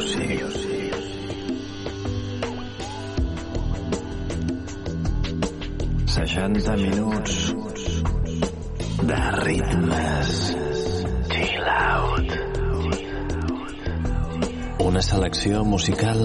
Sant Music. 60 minuts de ritmes chill out. Una selecció musical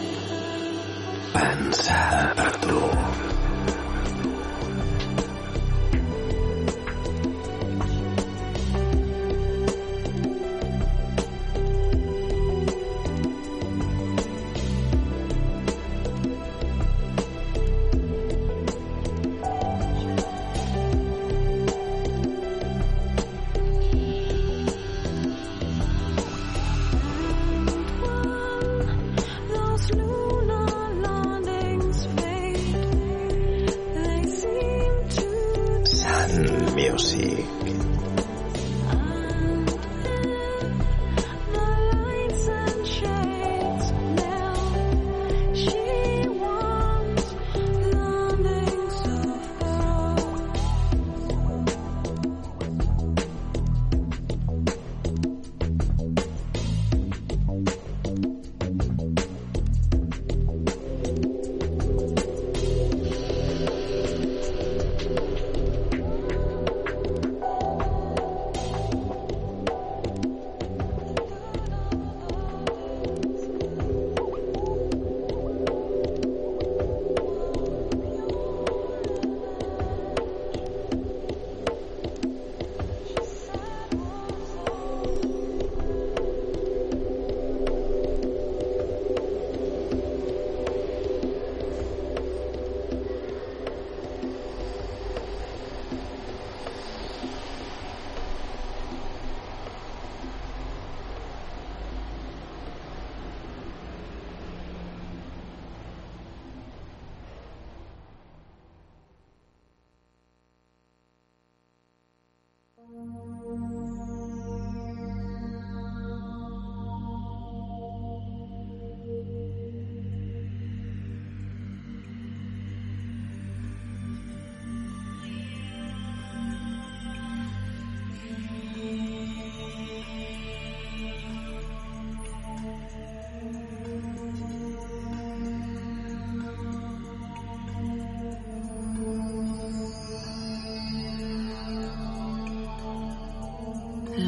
sí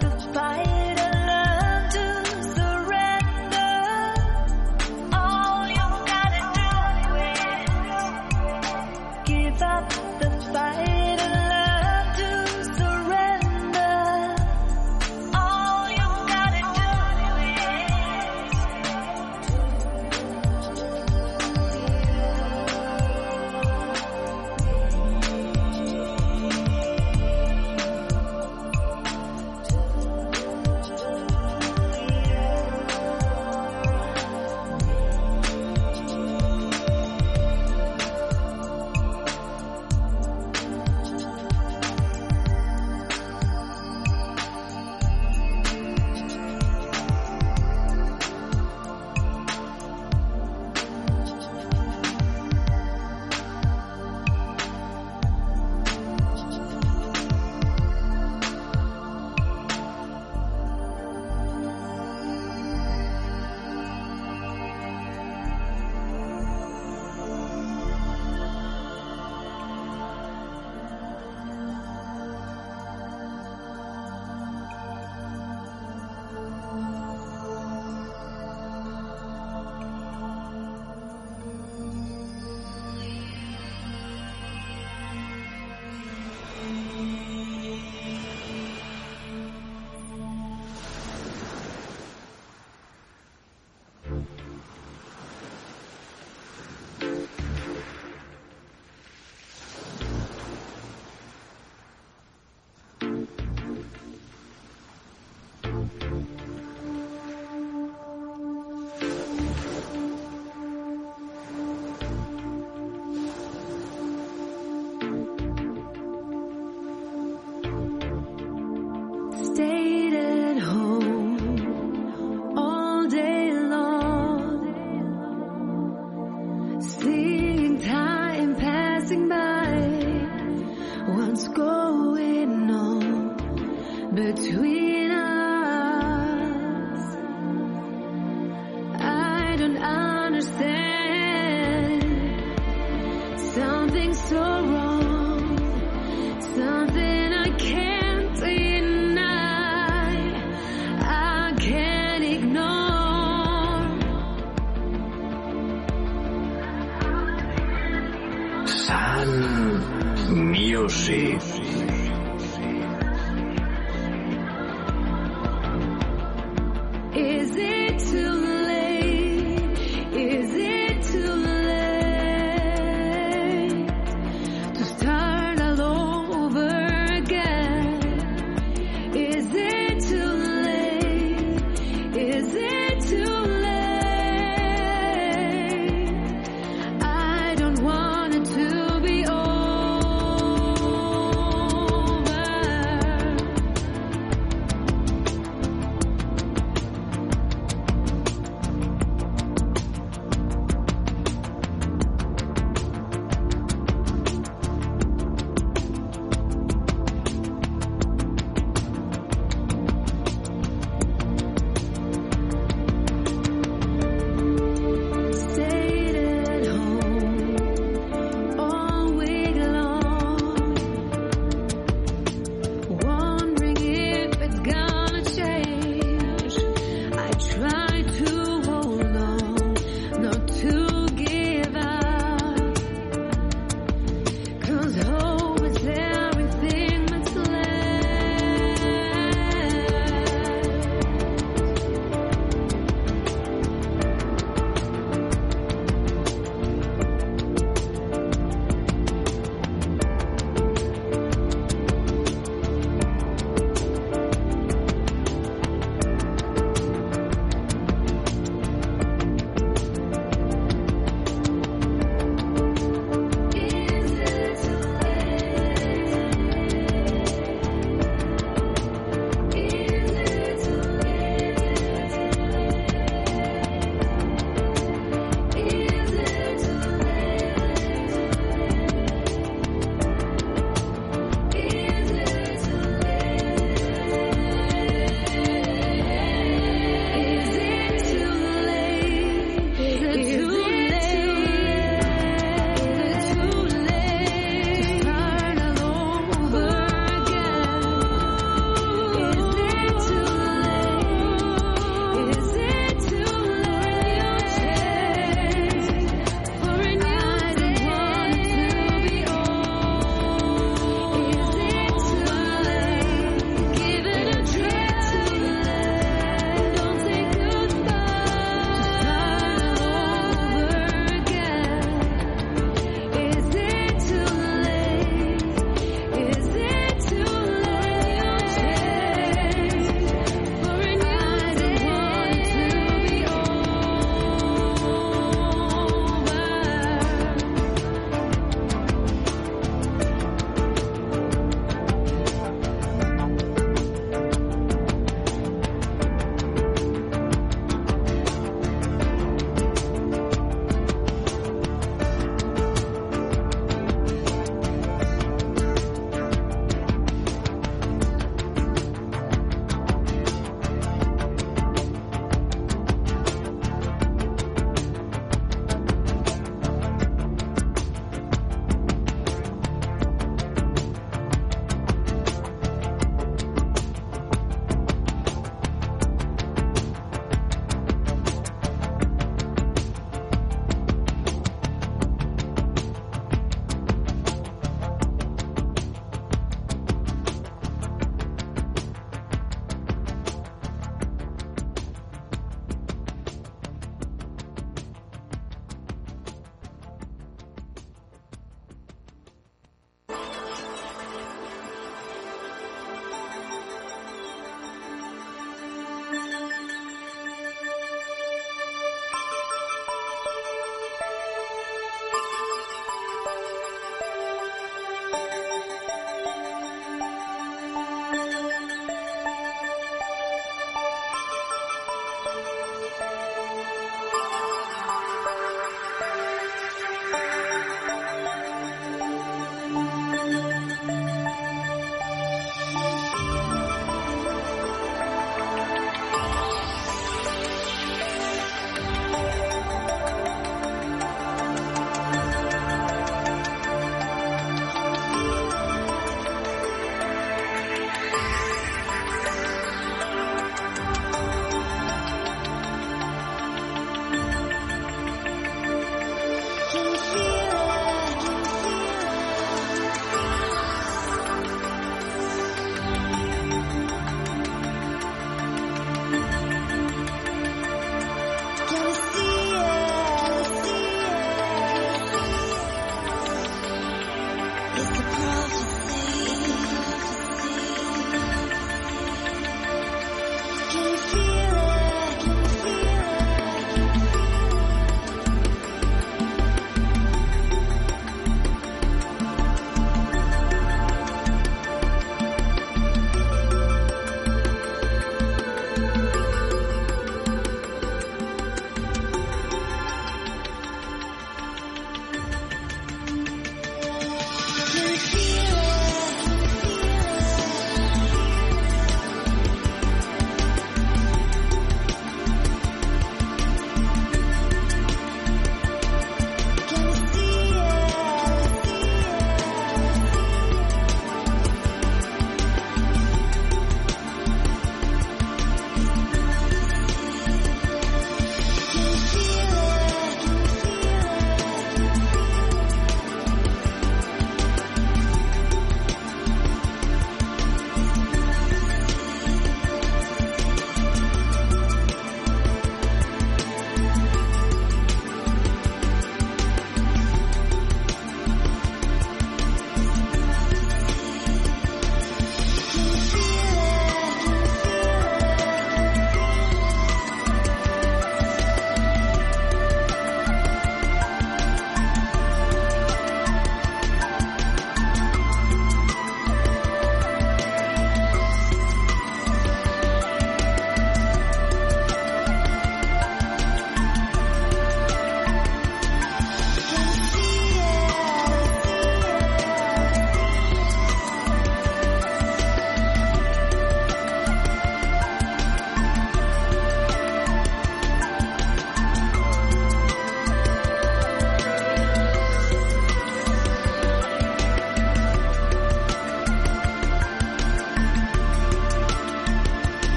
goodbye.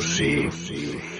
Sun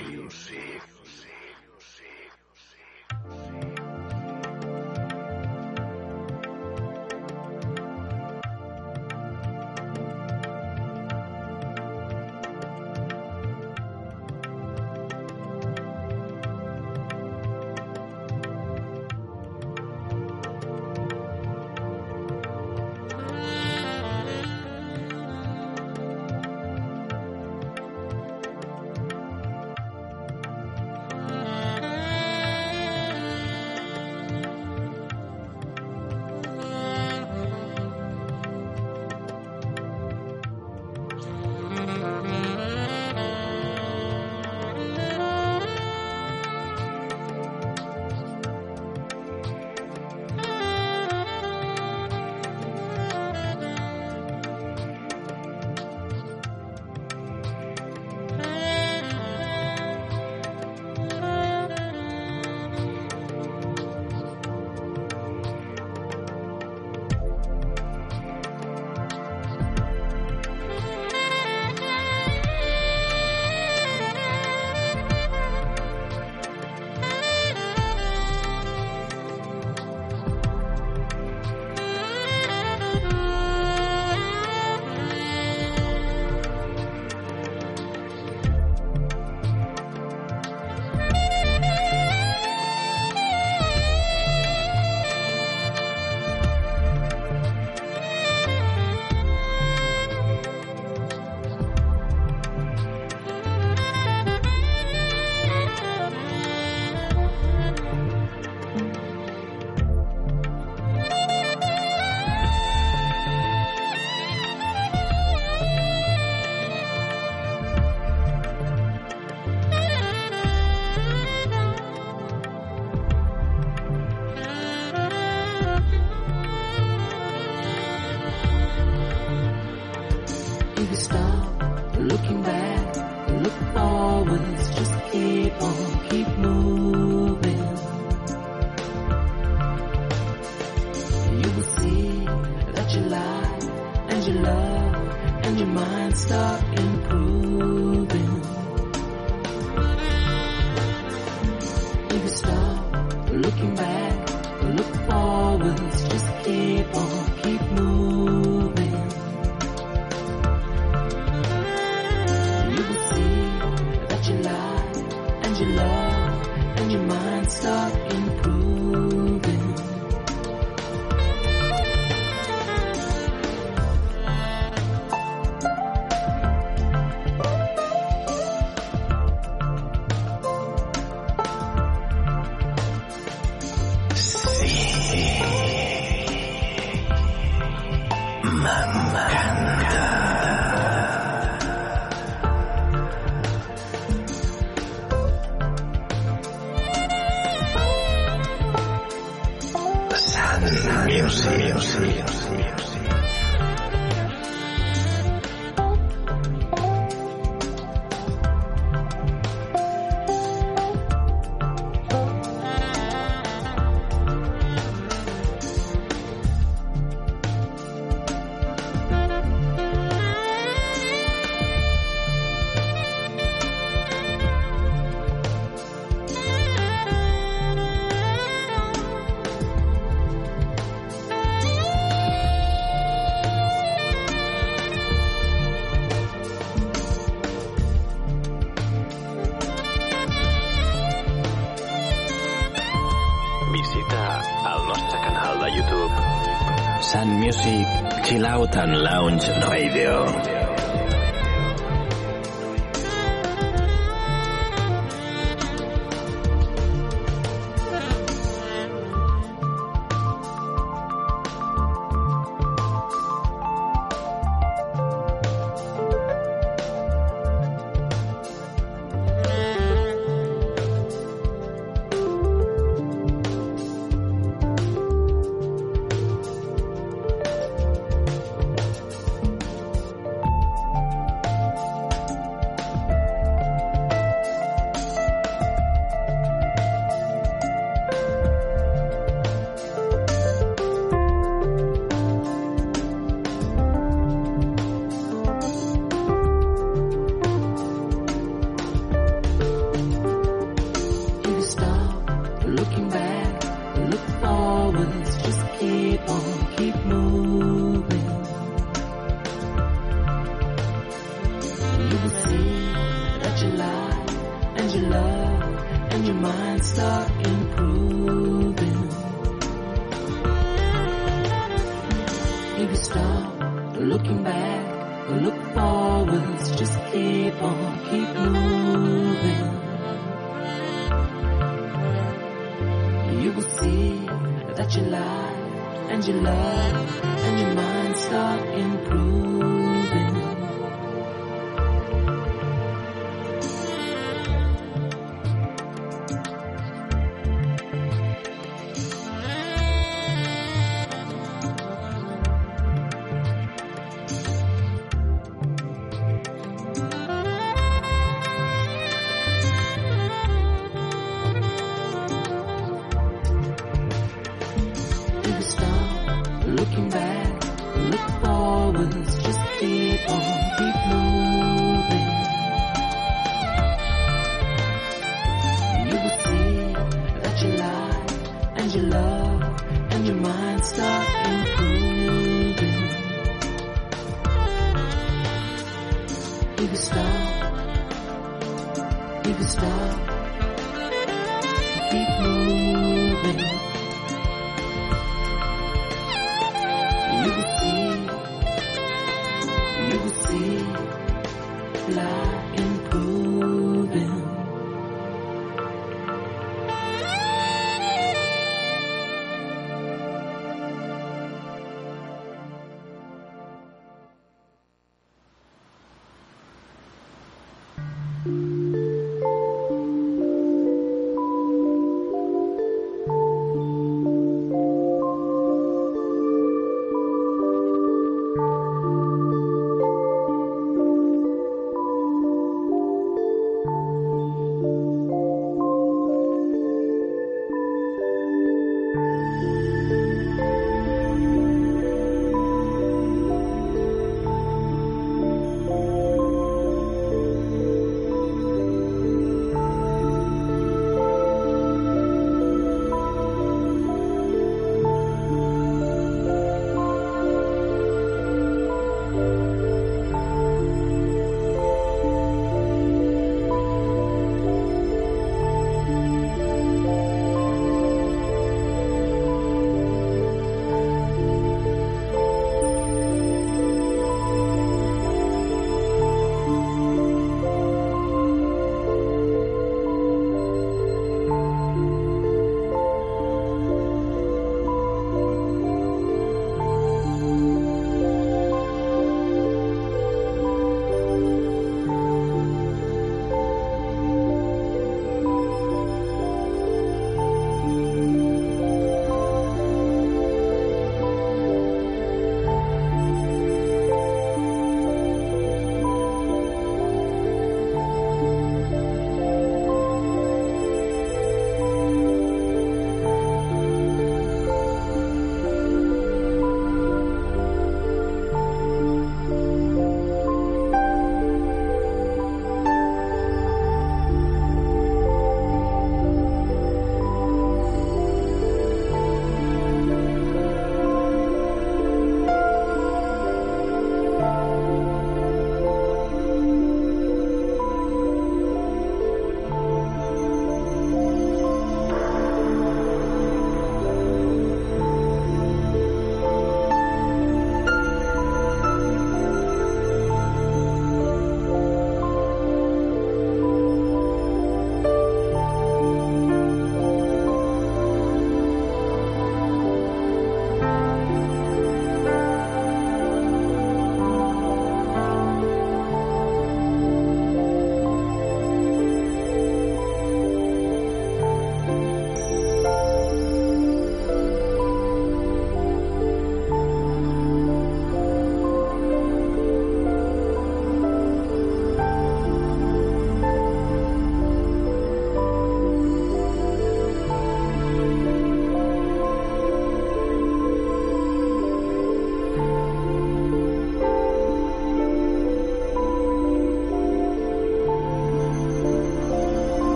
Chill Out and Lounge Radio.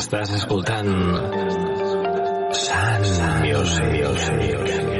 Estàs escoltant Sant Music.